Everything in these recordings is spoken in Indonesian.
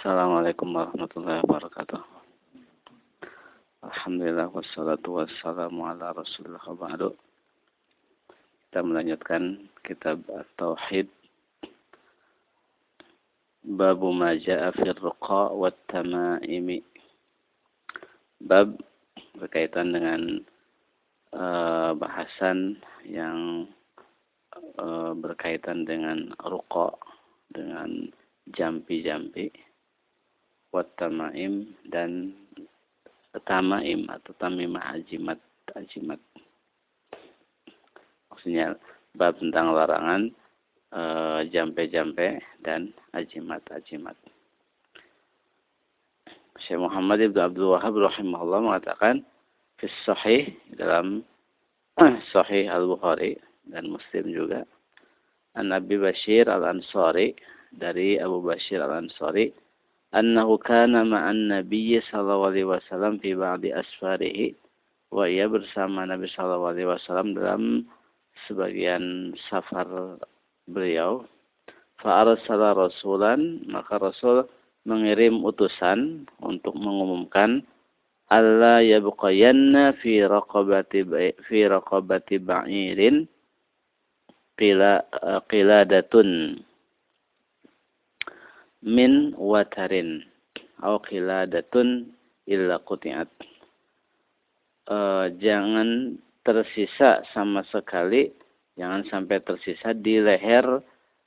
Assalamualaikum warahmatullahi wabarakatuh. Alhamdulillah wassalatu wassalamu ala rasulullah ba'du. Kita melanjutkan kitab Tauhid Bab ma ja'a fi ruqa wa tamaimi. Bab berkaitan dengan uh, bahasan yang uh, berkaitan dengan ruqa dengan jampi-jampi watamaim dan tamaim atau tamimah ajimat ajimat maksudnya bab tentang larangan jampe-jampe dan ajimat-ajimat Syekh Muhammad Ibn Abdul Wahab rahimahullah mengatakan fis sahih dalam sahih Al-Bukhari dan Muslim juga An Nabi Bashir Al-Ansari dari Abu Bashir Al-Ansari annahu kana ma'an Nabi sallallahu alaihi wasallam fi ba'di asfarihi wa ia bersama Nabi sallallahu alaihi wasallam dalam sebagian safar beliau. fa arsala rasulan maka Rasul mengirim utusan untuk mengumumkan Allah yabqayanna fi raqabati fi raqabati ba'irin qila qiladatun min watarin au qiladatun illa quti'at. E, jangan tersisa sama sekali jangan sampai tersisa di leher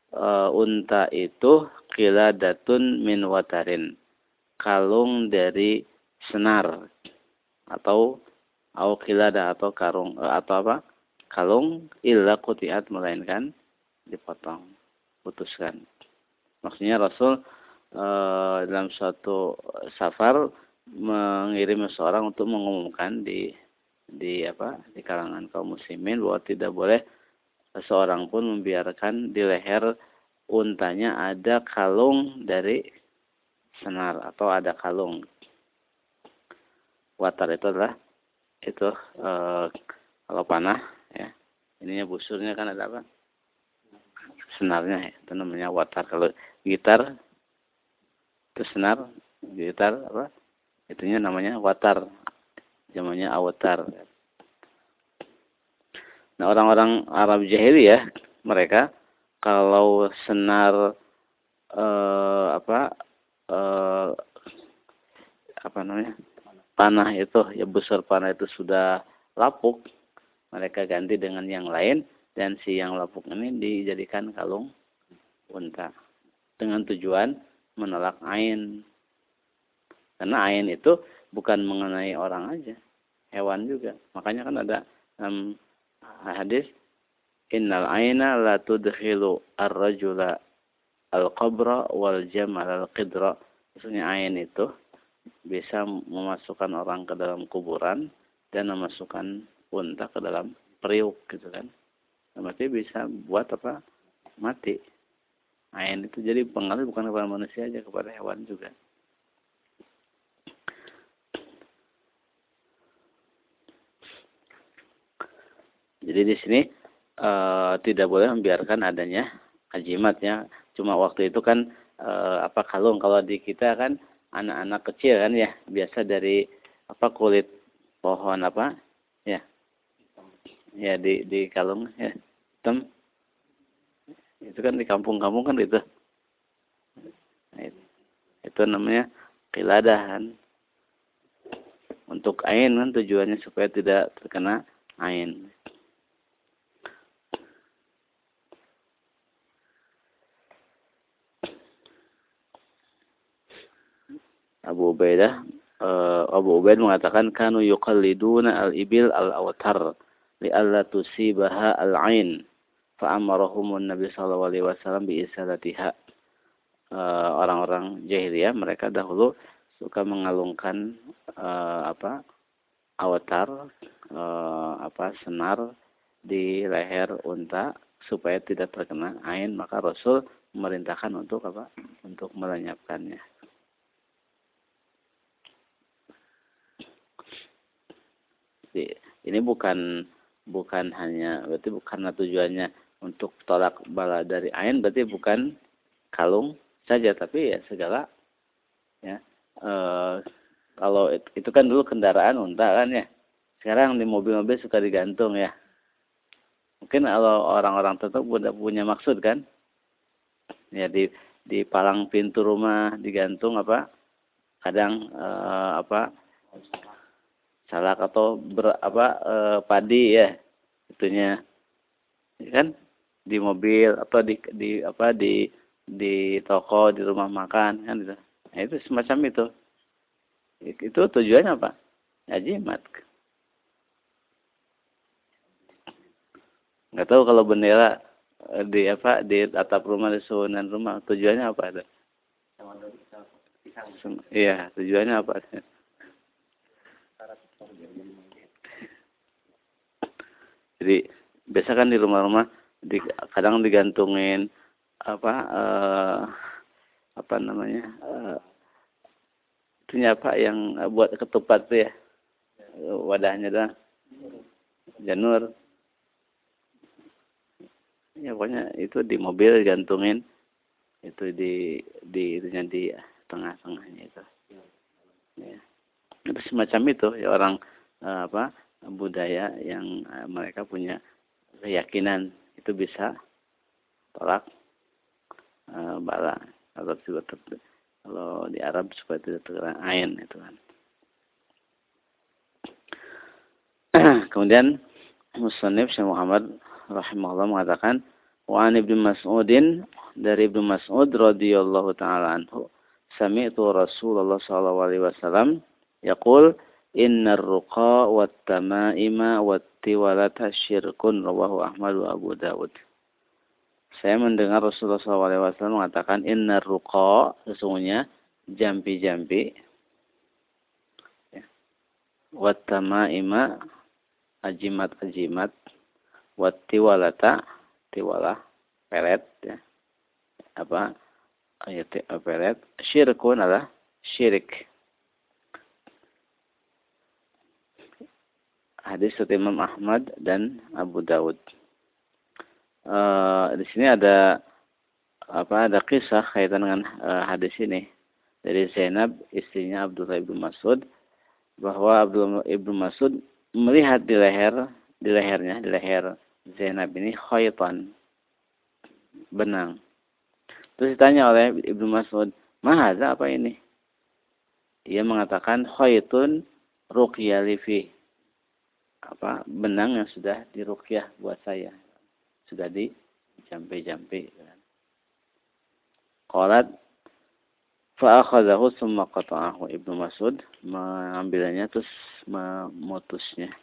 e, unta itu qiladatun min watarin kalung dari senar atau au qilada atau karung e, atau apa? Kalung illa quti'at melainkan dipotong putuskan Maksudnya Rasul e, dalam suatu safar mengirim seorang untuk mengumumkan di di apa di kalangan kaum muslimin bahwa tidak boleh seorang pun membiarkan di leher untanya ada kalung dari senar atau ada kalung. Watar itu adalah itu e, kalau panah ya. Ininya busurnya kan ada apa? Senarnya ya. Itu namanya watar. Kalau gitar itu senar gitar apa? Itunya namanya watar zamannya awatar nah orang-orang Arab jahiliyah mereka kalau senar eh, apa eh, apa namanya panah itu ya besar panah itu sudah lapuk mereka ganti dengan yang lain dan si yang lapuk ini dijadikan kalung unta dengan tujuan menolak ain. Karena ain itu bukan mengenai orang aja, hewan juga. Makanya kan ada um, hadis innal aina la tudkhilu ar-rajula al-qabra wal jamal al-qidra. Maksudnya ain itu bisa memasukkan orang ke dalam kuburan dan memasukkan unta ke dalam periuk gitu kan. Berarti bisa buat apa? Mati ain itu. Jadi pengaruh bukan kepada manusia aja kepada hewan juga. Jadi di sini e, tidak boleh membiarkan adanya ajimatnya cuma waktu itu kan e, apa kalung. Kalau di kita kan anak-anak kecil kan ya biasa dari apa kulit pohon apa ya. Ya di di kalung ya hitam itu kan di kampung-kampung kan itu. Nah, itu namanya kiladahan untuk ain kan tujuannya supaya tidak terkena ain. Abu Ubaidah uh, Abu Ubaid mengatakan kanu yuqalliduna al-ibil al-awtar li'alla tusibaha al-ain fa'amarahumun Nabi sallallahu alaihi wasallam bi isalatiha. Eh, orang-orang jahiliyah mereka dahulu suka mengalungkan uh, apa awatar uh, apa senar di leher unta supaya tidak terkena ain. Maka Rasul memerintahkan untuk apa? Untuk melenyapkannya. Ini bukan bukan hanya berarti bukan tujuannya untuk tolak bala dari ain berarti bukan kalung saja tapi ya segala ya. Eh, kalau itu kan dulu kendaraan unta kan ya. Sekarang di mobil-mobil suka digantung ya. Mungkin kalau orang-orang tertentu udah punya maksud kan? Ya di di palang pintu rumah digantung apa? Kadang eh, apa? Salak atau ber, apa? Eh, padi ya itunya. Ya kan di mobil atau di di apa di di toko di rumah makan kan itu nah, itu semacam itu. Itu tujuannya apa? Ya jimat. Nggak tahu kalau bendera eh, di apa di atap rumah di suhunan rumah tujuannya apa ada iya tujuannya apa? Jadi biasa kan di rumah-rumah di, kadang digantungin apa uh, apa namanya uh, itunya apa yang buat ketupat tuh ya wadahnya dah janur. Ya pokoknya itu di mobil digantungin itu di di itunya di tengah-tengahnya itu. Ya. Semacam itu ya orang uh, apa budaya yang mereka punya keyakinan itu bisa tolak uh, bala kalau juga kalau di Arab supaya tidak terkena ain itu kan. Kemudian Musannif Syekh Muhammad rahimahullah mengatakan wa an Ibnu Mas'udin dari Ibnu Mas'ud radhiyallahu taala anhu sami'tu Rasulullah sallallahu alaihi wasallam yaqul innar ruqa wat tamaima wat tiwalata syirkun rawahu Ahmad wa Abu Dawud. Saya mendengar Rasulullah SAW mengatakan innar ruqa sesungguhnya jampi-jampi. Ya. wat tamaima ajimat-ajimat. Wat tiwalata tiwala peret ya. Apa? Ayat peret syirkun adalah syirik hadis dari Imam Ahmad dan Abu Dawud. Uh, di sini ada apa ada kisah kaitan dengan uh, hadis ini dari Zainab istrinya Abdullah ibnu Mas'ud bahwa Abdullah ibnu Mas'ud melihat di leher di lehernya di leher Zainab ini khaytan benang. Terus ditanya oleh Ibnu Mas'ud, "Mahaza apa ini?" Ia mengatakan khaytun ruqya apa benang yang sudah dirukyah buat saya sudah di jampe-jampe Qalat fa'akhadahu summa qata'ahu Ibnu Mas'ud mengambilnya terus memutusnya.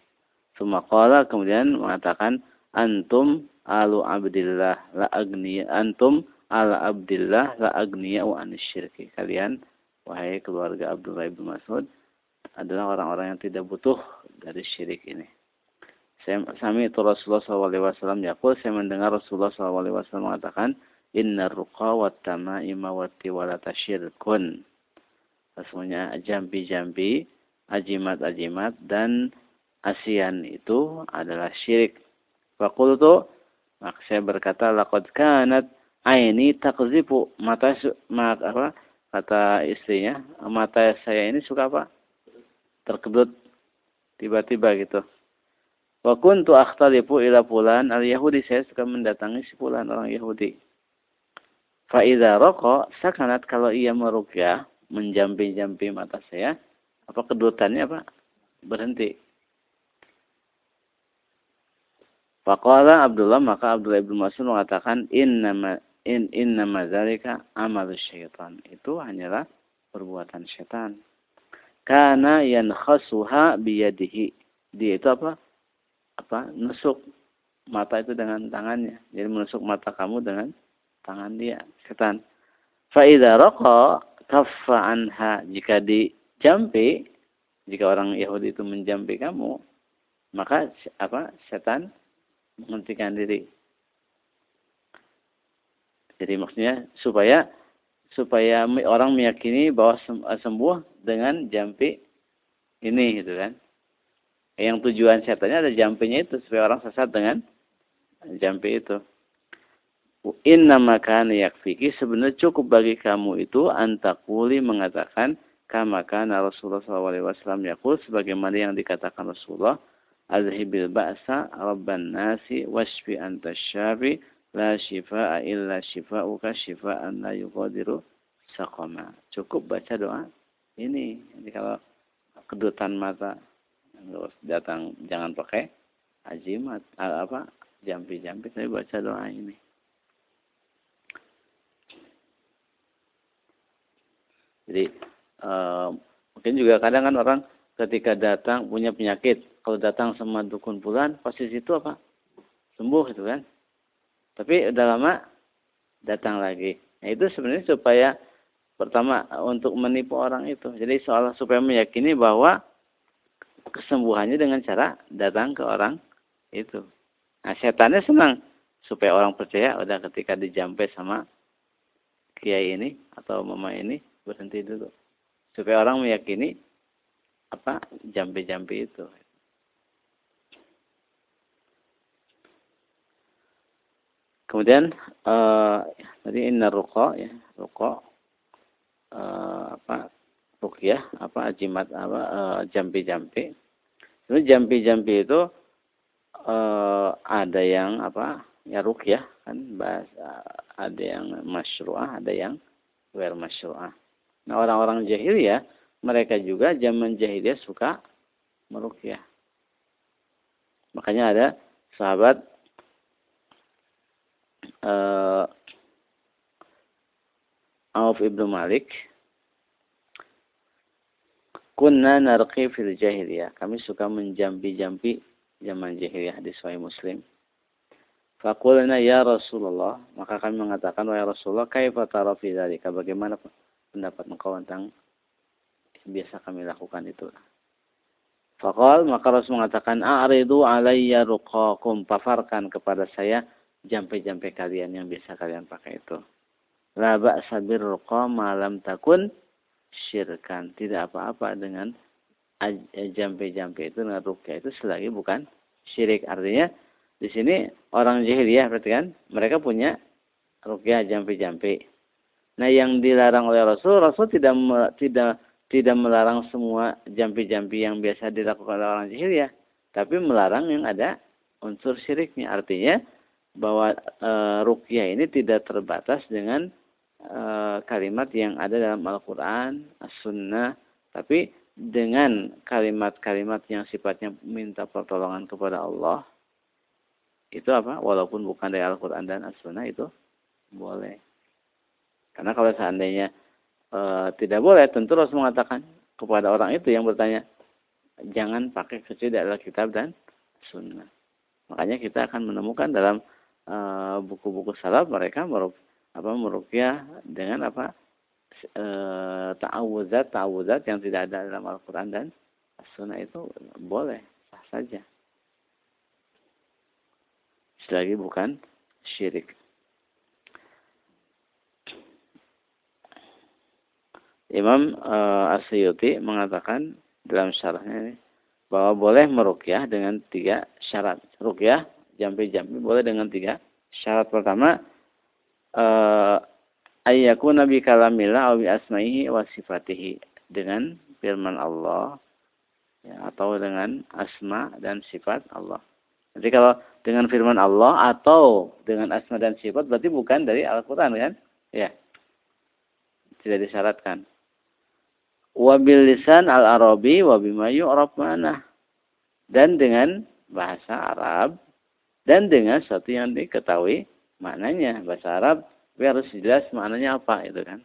Summa qala kemudian mengatakan antum alu abdillah la agniya antum ala abdillah la agniya wa anisyirki. Kalian wahai keluarga Abdullah Ibnu Mas'ud adalah orang-orang yang tidak butuh dari syirik ini. Saya sami itu Rasulullah SAW yakul, saya mendengar Rasulullah SAW mengatakan, Inna ruqa wa tamaima wa tiwalata syirkun. Sesungguhnya jambi-jambi, ajimat-ajimat, dan asian itu adalah syirik. Fakultu, maka saya berkata, Laqad kanat aini takzifu. Mata, mata apa, kata istrinya, mata saya ini suka apa? Terkedut tiba-tiba gitu. Wa kuntu akhtalifu ila fulan al-Yahudi saya suka mendatangi si fulan orang Yahudi. Fa idza raqa kalau ia meruqyah menjampi-jampi mata saya apa kedutannya apa berhenti. Faqala Abdullah maka Abdullah ibnu Mas'ud mengatakan innama in innama dzalika amalu syaitan. Itu hanyalah perbuatan setan kana yankhasuha biyadihi. Dia itu apa? Apa? Nusuk mata itu dengan tangannya. Jadi menusuk mata kamu dengan tangan dia, setan. Fa idza raqa kaffa anha. Jika dijampi, jika orang Yahudi itu menjampi kamu, maka apa? Setan menghentikan diri. Jadi maksudnya supaya supaya orang meyakini bahwa sembuh dengan jampi ini gitu kan. Yang tujuan setannya ada jampinya itu supaya orang sesat dengan jampi itu. Inna makana yakfiki sebenarnya cukup bagi kamu itu antakuli mengatakan kama kana Rasulullah SAW yakul sebagaimana yang dikatakan Rasulullah azhibil ba'sa rabban nasi wasfi anta la shifa'a illa shifa'uka shifa'an la yuqadiru saqama cukup baca doa ini jadi kalau kedutan mata datang jangan pakai ajimat apa jampi-jampi tapi baca doa ini Jadi uh, mungkin juga kadang kan orang ketika datang punya penyakit, kalau datang sama dukun bulan, pasti situ apa? Sembuh gitu kan. Tapi udah lama datang lagi. Nah itu sebenarnya supaya pertama untuk menipu orang itu. Jadi soal supaya meyakini bahwa kesembuhannya dengan cara datang ke orang itu. Nah setannya senang supaya orang percaya udah ketika dijampe sama kiai ini atau mama ini berhenti dulu supaya orang meyakini apa jampi-jampi itu kemudian uh, tadi inna ruqa ya ruqa uh, apa ruqyah apa jimat apa uh, jampi-jampi itu jampi-jampi itu uh, ada yang apa ya ruqyah kan bahasa ada yang masyru'ah ada yang ghair masyru'ah Nah orang-orang jahiliyah mereka juga zaman jahiliyah suka merukyah. Makanya ada sahabat uh, Auf ibnu Malik Kunna narqi fil jahiliyah. Kami suka menjampi-jampi zaman jahiliyah di Sahih Muslim. Fakulna ya Rasulullah. Maka kami mengatakan, Wahai Rasulullah, kaifa tara fi Bagaimana pendapat engkau tentang biasa kami lakukan itu. Fakal maka Rasul mengatakan a'ridu alayya ruqakum pafarkan kepada saya jampe-jampe kalian yang biasa kalian pakai itu. La ba'sa birruqa malam takun syirkan. Tidak apa-apa dengan jampe-jampe itu dengan ruqyah itu selagi bukan syirik. Artinya di sini orang jahiliyah kan mereka punya ruqyah jampe-jampe. Nah, yang dilarang oleh Rasul, Rasul tidak tidak tidak melarang semua jampi-jampi yang biasa dilakukan oleh orang jahiliyah, tapi melarang yang ada unsur syiriknya. Artinya bahwa e, rukyah ini tidak terbatas dengan e, kalimat yang ada dalam Al-Qur'an, As-Sunnah, tapi dengan kalimat-kalimat yang sifatnya minta pertolongan kepada Allah itu apa? Walaupun bukan dari Al-Qur'an dan As-Sunnah itu boleh. Karena kalau seandainya e, tidak boleh, tentu harus mengatakan kepada orang itu yang bertanya, jangan pakai kecuali dari kitab dan sunnah. Makanya kita akan menemukan dalam eh, buku-buku salaf mereka apa merukyah dengan apa e, ta'awuzat ta'awuzat yang tidak ada dalam Al-Quran dan sunnah itu boleh sah saja. Selagi bukan syirik. Imam uh, Asyuti mengatakan dalam syarahnya ini bahwa boleh merukyah dengan tiga syarat. Rukyah jampi-jampi boleh dengan tiga syarat. Pertama, uh, ayyaku nabi kalamillah awi asmaihi wa sifatihi dengan firman Allah ya, atau dengan asma dan sifat Allah. Jadi kalau dengan firman Allah atau dengan asma dan sifat berarti bukan dari Al-Quran kan? Ya. Tidak disyaratkan wabil lisan al-arabi wabimayu arab mana dan dengan bahasa Arab dan dengan satu yang diketahui maknanya bahasa Arab tapi harus jelas maknanya apa itu kan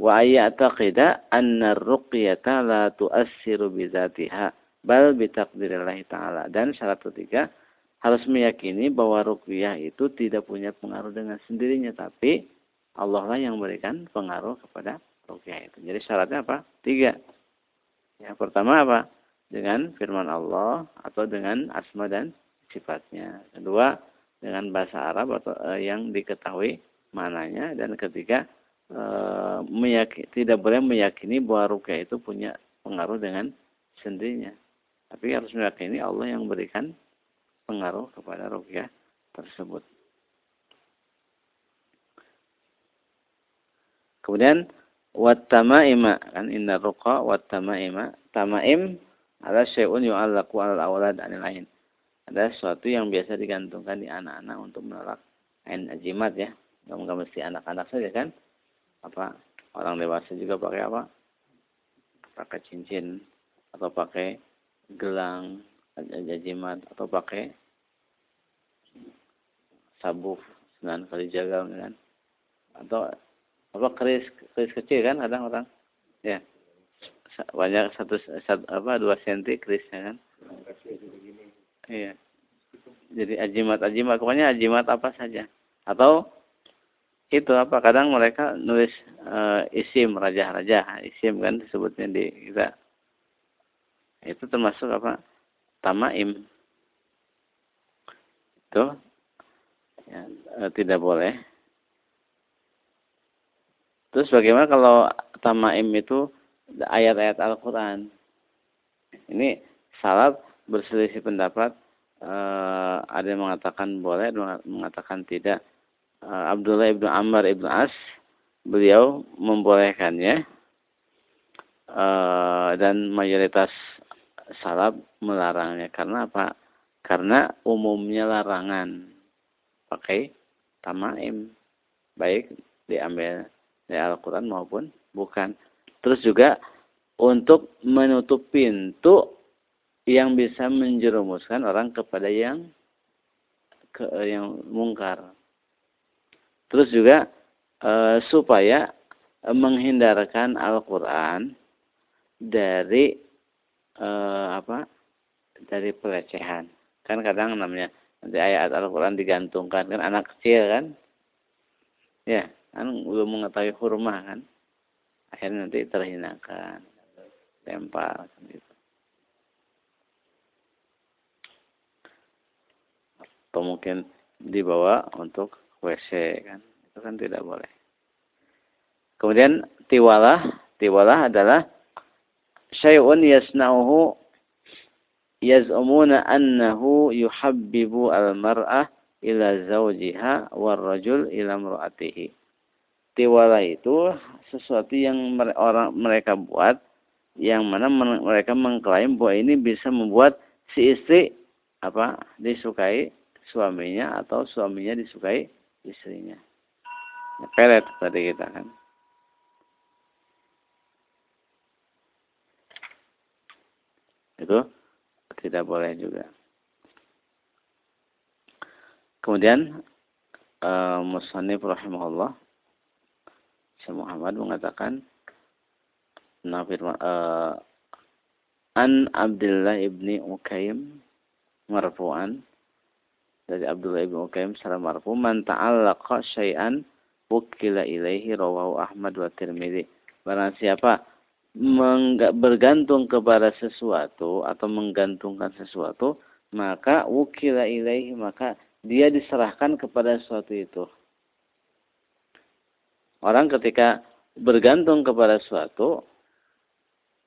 wa ayyataqida anna ruqyata la tu'assiru bi dzatiha bal bi taqdirillah taala dan syarat ketiga harus meyakini bahwa ruqyah itu tidak punya pengaruh dengan sendirinya tapi Allah lah yang memberikan pengaruh kepada rukyah itu. Jadi syaratnya apa? Tiga. Yang pertama apa? Dengan firman Allah atau dengan asma dan sifatnya. Kedua, dengan bahasa Arab atau e, yang diketahui mananya dan ketiga eh, e, meyakini, tidak boleh meyakini bahwa rukyah itu punya pengaruh dengan sendirinya. Tapi harus meyakini Allah yang berikan pengaruh kepada rukyah tersebut. Kemudian watamaima kan inna ruqa watamaima tamaim ala syai'un yu'allaqu al awlad anil ain. Ada sesuatu yang biasa digantungkan di anak-anak untuk menolak ain ajimat ya. Enggak mesti anak-anak saja kan. Apa orang dewasa juga pakai apa? Pakai cincin atau pakai gelang ajimat atau pakai sabuk sembilan kali jagal kan atau apa keris keris kecil kan kadang orang ya banyak satu, satu apa dua senti kerisnya kan iya. Jadi ajimat ajimat pokoknya ajimat apa saja. Atau itu apa kadang mereka nulis uh, isim raja-raja isim kan disebutnya di kita. Itu termasuk apa? Tamaim. Itu ya, e, tidak boleh. Terus bagaimana kalau tamaim itu ayat-ayat Al-Quran? Ini salat berselisih pendapat. E, ada yang mengatakan boleh, ada yang mengatakan tidak. E, Abdullah ibnu Ammar ibnu As, beliau membolehkannya. E, dan mayoritas salaf melarangnya. Karena apa? Karena umumnya larangan pakai tamaim baik diambil dari Al-Quran maupun bukan terus juga untuk menutup pintu yang bisa menjerumuskan orang kepada yang ke yang mungkar. Terus juga e, supaya menghindarkan Al-Quran dari e, apa dari pelecehan. Kan kadang namanya nanti ayat Al-Quran digantungkan. Kan anak kecil kan? Ya kan belum mengetahui hurma kan? Akhirnya nanti terhinakan lempar kan gitu atau mungkin dibawa untuk WC kan itu kan tidak boleh kemudian tiwalah tiwalah adalah syai'un yasna'uhu yaz'umuna annahu yuhabbibu al-mar'ah ila zawjiha war rajul ila imra'atihi. Tiwala itu sesuatu yang orang mereka buat yang mana mereka mengklaim bahwa ini bisa membuat si istri apa disukai suaminya atau suaminya disukai istrinya. Ya, pelet tadi kita kan. Itu tidak boleh juga. Kemudian uh, Musannif rahimahullah Syekh Muhammad mengatakan Nafir uh, An Abdullah ibni Ukaim marfu'an dari Abdullah ibni Ukaim secara marfu man ta'allaqa syai'an wukila ilaihi rawahu Ahmad wa Tirmidzi barang siapa bergantung kepada sesuatu atau menggantungkan sesuatu, maka wukila ilaihi, maka dia diserahkan kepada sesuatu itu. Orang ketika bergantung kepada sesuatu,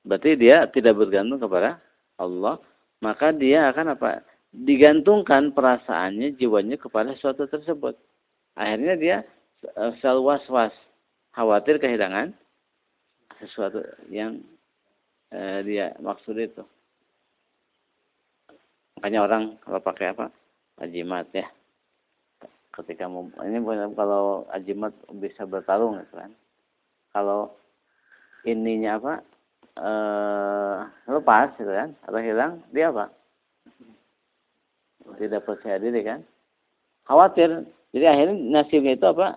berarti dia tidak bergantung kepada Allah, maka dia akan apa? Digantungkan perasaannya, jiwanya kepada sesuatu tersebut. Akhirnya dia eh, selalu was-was, khawatir kehilangan sesuatu yang eh, dia maksud itu. Makanya orang kalau pakai apa? Ajimat ya. Ketika mau ini kalau ajimat bisa bertarung ya kan. Kalau ininya apa? Eh, lepas gitu kan atau hilang dia apa? Tidak percaya diri kan? Khawatir. Jadi akhirnya nasibnya itu apa?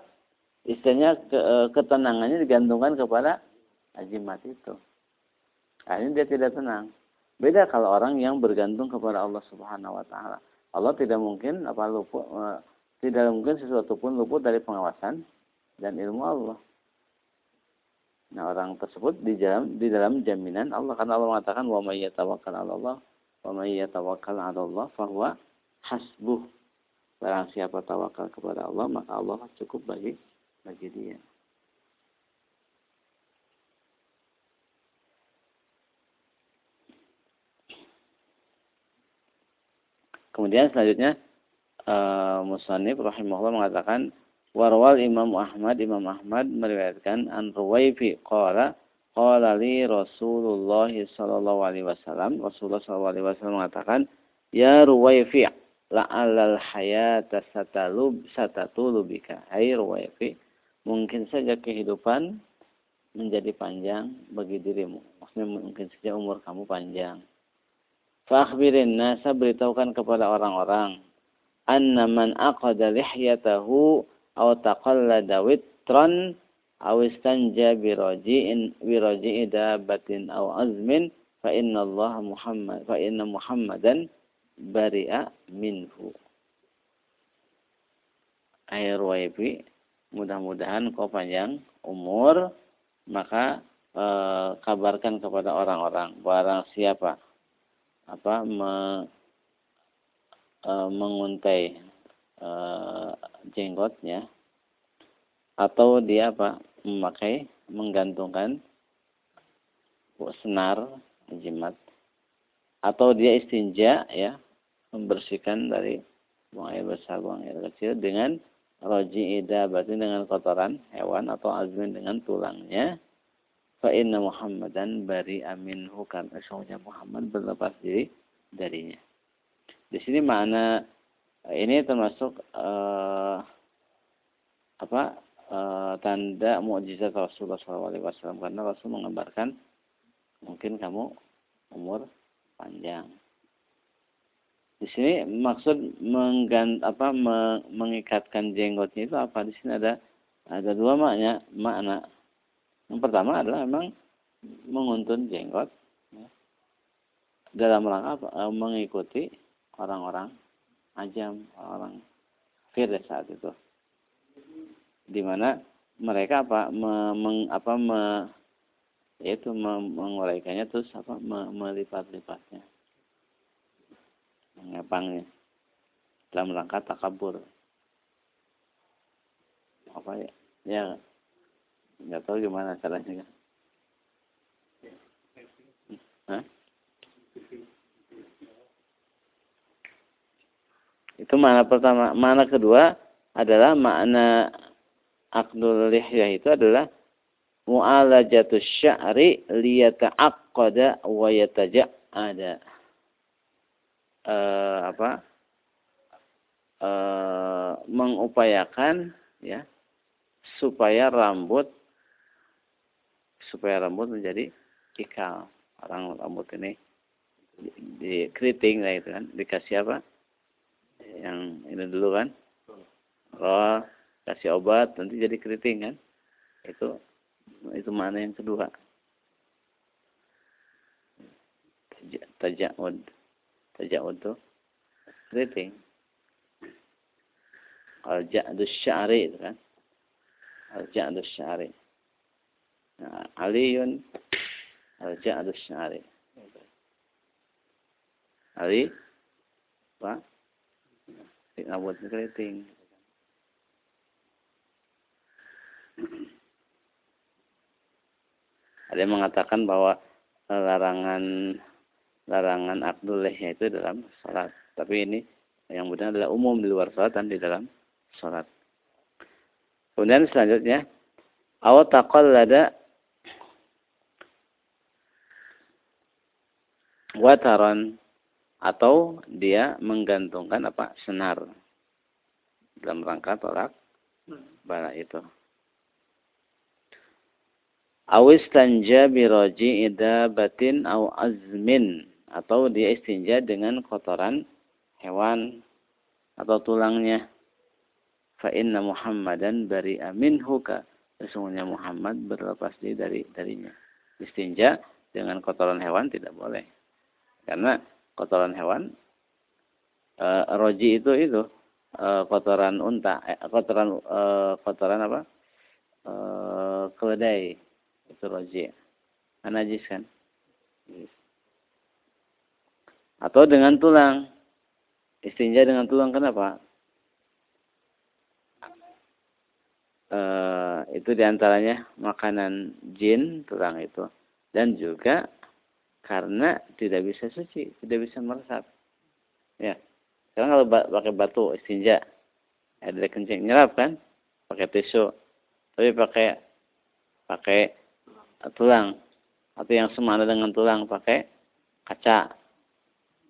Istilahnya ke, eh, ketenangannya digantungkan kepada ajimat itu. Akhirnya dia tidak tenang. Beda kalau orang yang bergantung kepada Allah Subhanahu wa taala. Allah tidak mungkin apa luput uh, tidak mungkin sesuatu pun luput dari pengawasan dan ilmu Allah. Nah, orang tersebut di dalam di dalam jaminan Allah karena Allah mengatakan wa may yatawakkal 'ala Allah wa may yatawakkal 'ala Allah fahuwa hasbuh. Barang siapa tawakal kepada Allah, maka Allah cukup bagi bagi dia. Kemudian selanjutnya uh, Musanib rahimahullah mengatakan Warwal Imam Ahmad Imam Ahmad meriwayatkan an Ruwaifi qala qala li Rasulullah sallallahu alaihi wasallam Rasulullah sallallahu alaihi wasallam mengatakan ya Ruwaifi la'allal hayata satalub satatulubika hai Ruwaifi mungkin saja kehidupan menjadi panjang bagi dirimu. Maksudnya mungkin saja umur kamu panjang. Fakhbirin nasa beritahukan kepada orang-orang. Anna man aqada lihyatahu aw taqallada witran aw istanja bi raji'in bi raji'i dabatin aw azmin fa inna Allah Muhammad fa inna Muhammadan bari'a minhu. Air waifi mudah-mudahan kau panjang umur maka e, kabarkan kepada orang-orang barang siapa apa me, e, menguntai e, jenggotnya atau dia apa memakai menggantungkan senar jimat atau dia istinja ya membersihkan dari buang air besar buang air kecil dengan roji ida berarti dengan kotoran hewan atau azmin dengan tulangnya fa inna Muhammadan bari amin hukam sesungguhnya Muhammad berlepas diri darinya. Di sini makna ini termasuk uh, apa uh, tanda mukjizat Rasulullah SAW karena Rasul mengabarkan mungkin kamu umur panjang. Di sini maksud menggant apa mengikatkan jenggotnya itu apa? Di sini ada ada dua makna makna yang pertama adalah memang menguntun jenggot ya, dalam rangka e, mengikuti orang-orang ajam, orang kafir saat itu. Di mana mereka apa me, meng, apa me, yaitu menguraikannya terus apa me, melipat-lipatnya. Mengepangnya dalam rangka takabur. Apa ya? Ya nggak tahu gimana caranya kan Hah? itu mana pertama mana kedua adalah makna akdul lihyah itu adalah mu'alajatu sya'ri liyata'aqqada wa yataja'ada eh apa eh mengupayakan ya supaya rambut supaya rambut menjadi ikal. Orang rambut ini di keriting lah itu kan. Dikasih apa? Yang ini dulu kan. Roh kasih obat nanti jadi keriting kan. Itu itu mana yang kedua. Tajaud tajaud tuh keriting al ja'dus sya'ri itu kan al ja'dus sya'ri Aliun Al-Ja'ad Syari. Ali apa? Rambut keriting. Ada yang mengatakan bahwa larangan larangan akdulehnya itu dalam sholat. Tapi ini yang benar adalah umum di luar sholat dan di dalam sholat. Kemudian selanjutnya, awat taqallada wataran atau dia menggantungkan apa senar dalam rangka tolak bala itu. Awis tanja biroji ida batin aw azmin atau dia istinja dengan kotoran hewan atau tulangnya. Fa inna Muhammadan bari minhu ka sesungguhnya Muhammad berlepas diri dari darinya. Istinja dengan kotoran hewan tidak boleh. Karena kotoran hewan e, roji itu itu e, kotoran unta, e, kotoran e, kotoran apa? E, keledai itu roji. Anajis kan? Atau dengan tulang. Istinja dengan tulang kenapa? E, itu di antaranya makanan jin tulang itu dan juga karena tidak bisa suci, tidak bisa meresap. Ya. Sekarang kalau pakai batu istinja, ada kencing nyerap kan? pakai tisu, tapi pakai pakai tulang atau yang semana dengan tulang pakai kaca,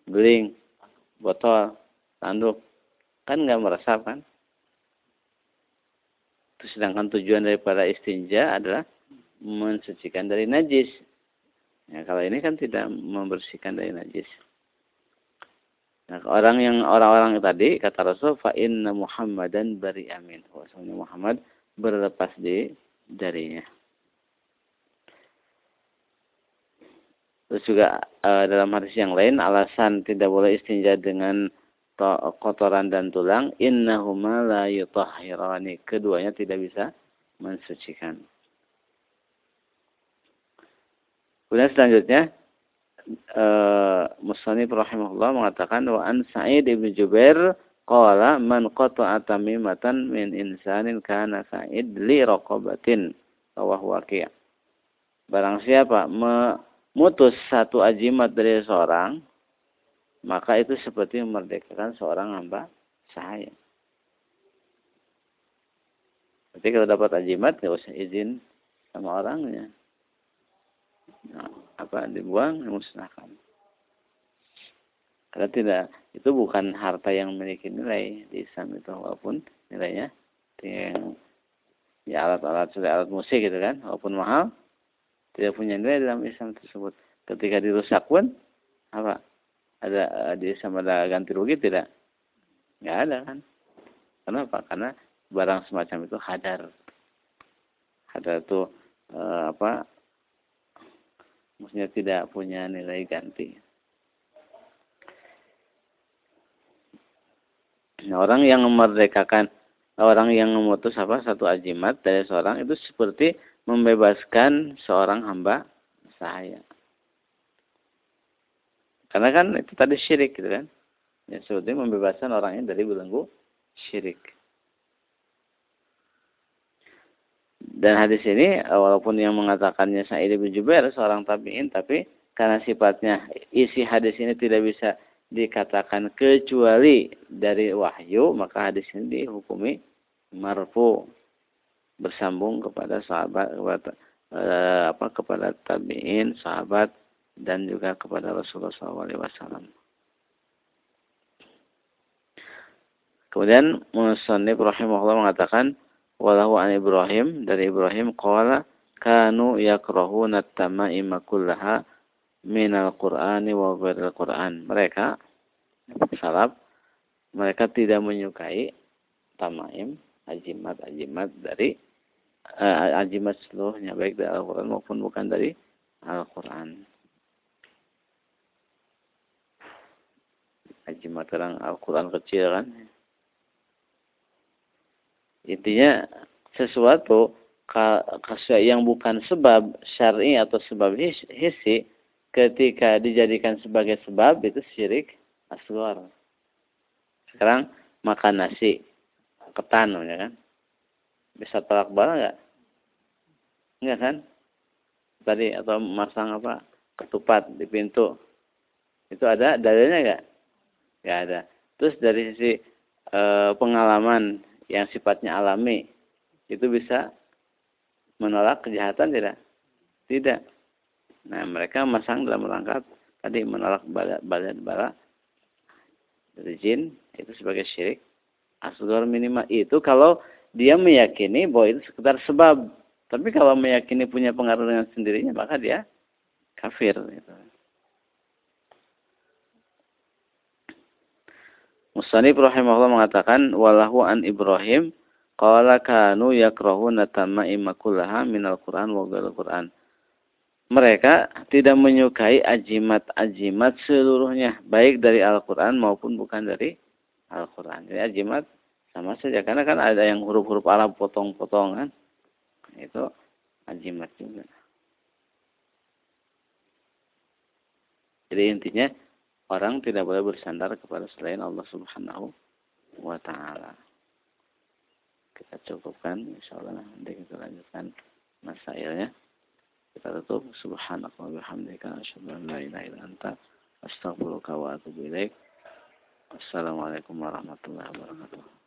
beling, botol, tanduk, kan nggak meresap kan? Sedangkan tujuan daripada istinja adalah mensucikan dari najis. Ya, kalau ini kan tidak membersihkan dari najis. Nah, orang yang orang-orang tadi kata Rasul fa inna Muhammadan bari amin. Wasanya Muhammad berlepas di darinya. Terus juga e, dalam hadis yang lain alasan tidak boleh istinja dengan kotoran dan tulang innahuma la yutahhirani. Keduanya tidak bisa mensucikan. Kemudian selanjutnya uh, Musani rahimahullah mengatakan wa an Sa'id bin Jubair qala man qata'a tamimatan min insanin kana Sa'id li raqabatin rawahu. Barang siapa memutus satu ajimat dari seorang maka itu seperti memerdekakan seorang hamba sahaya. Jadi kalau dapat ajimat nggak usah izin sama orangnya nah, apa dibuang dimusnahkan karena tidak itu bukan harta yang memiliki nilai di Islam itu walaupun nilainya yang ya alat-alat sudah alat musik gitu kan walaupun mahal tidak punya nilai dalam Islam tersebut. Ketika dirusak pun apa? Ada di sama ada ganti rugi tidak? Nggak ada kan? Kenapa? Karena barang semacam itu hadar. Hadar itu eh, apa? Maksudnya tidak punya nilai ganti. Nah, orang yang memerdekakan orang yang memutus apa? Satu ajimat dari seorang itu seperti membebaskan seorang hamba sahaya. Karena kan itu tadi syirik gitu kan. Ya seperti membebaskan orangnya dari belenggu syirik. Dan hadis ini walaupun yang mengatakannya Sa'id bin Jubair seorang tabi'in tapi karena sifatnya isi hadis ini tidak bisa dikatakan kecuali dari wahyu maka hadis ini dihukumi marfu bersambung kepada sahabat kepada eh, apa kepada tabi'in sahabat dan juga kepada Rasulullah SAW. Kemudian Musannif rahimahullah mengatakan walahu an Ibrahim dari Ibrahim qala kanu yakrahuna at-tamaima kullaha minal Qur'ani wa ghairil Qur'an. Mereka salaf mereka tidak menyukai tamaim, ajimat-ajimat dari uh, ajimat seluruhnya baik dari Al-Qur'an maupun bukan dari Al-Qur'an. Ajimat orang Al-Qur'an kecil kan Intinya sesuatu yang bukan sebab syar'i atau sebab hissi ketika dijadikan sebagai sebab itu syirik asghar. Sekarang makan nasi ketan ya kan? Bisa tolak bala enggak? Enggak kan? Tadi atau masang apa? ketupat di pintu. Itu ada dalilnya enggak? Enggak ada. Terus dari sisi e, pengalaman yang sifatnya alami itu bisa menolak kejahatan tidak? Tidak. Nah, mereka masang dalam rangka tadi menolak bala bala dari jin itu sebagai syirik asghar minimal itu kalau dia meyakini bahwa itu sekedar sebab. Tapi kalau meyakini punya pengaruh dengan sendirinya maka dia kafir gitu. Musanif rahimahullah mengatakan walahu an Ibrahim qala kanu yakrahuna tamaima kullaha minal Qur'an wa Qur'an. Mereka tidak menyukai ajimat-ajimat seluruhnya, baik dari Al-Quran maupun bukan dari Al-Quran. Jadi ajimat sama saja, karena kan ada yang huruf-huruf Arab potong-potongan. Itu ajimat juga. Jadi intinya orang tidak boleh bersandar kepada selain Allah Subhanahu wa taala. Kita cukupkan insyaallah nanti kita lanjutkan masailnya. Kita tutup subhanaka wa bihamdika asyhadu an la ilaha illa anta astaghfiruka wa atubu ilaik. Assalamualaikum warahmatullahi wabarakatuh.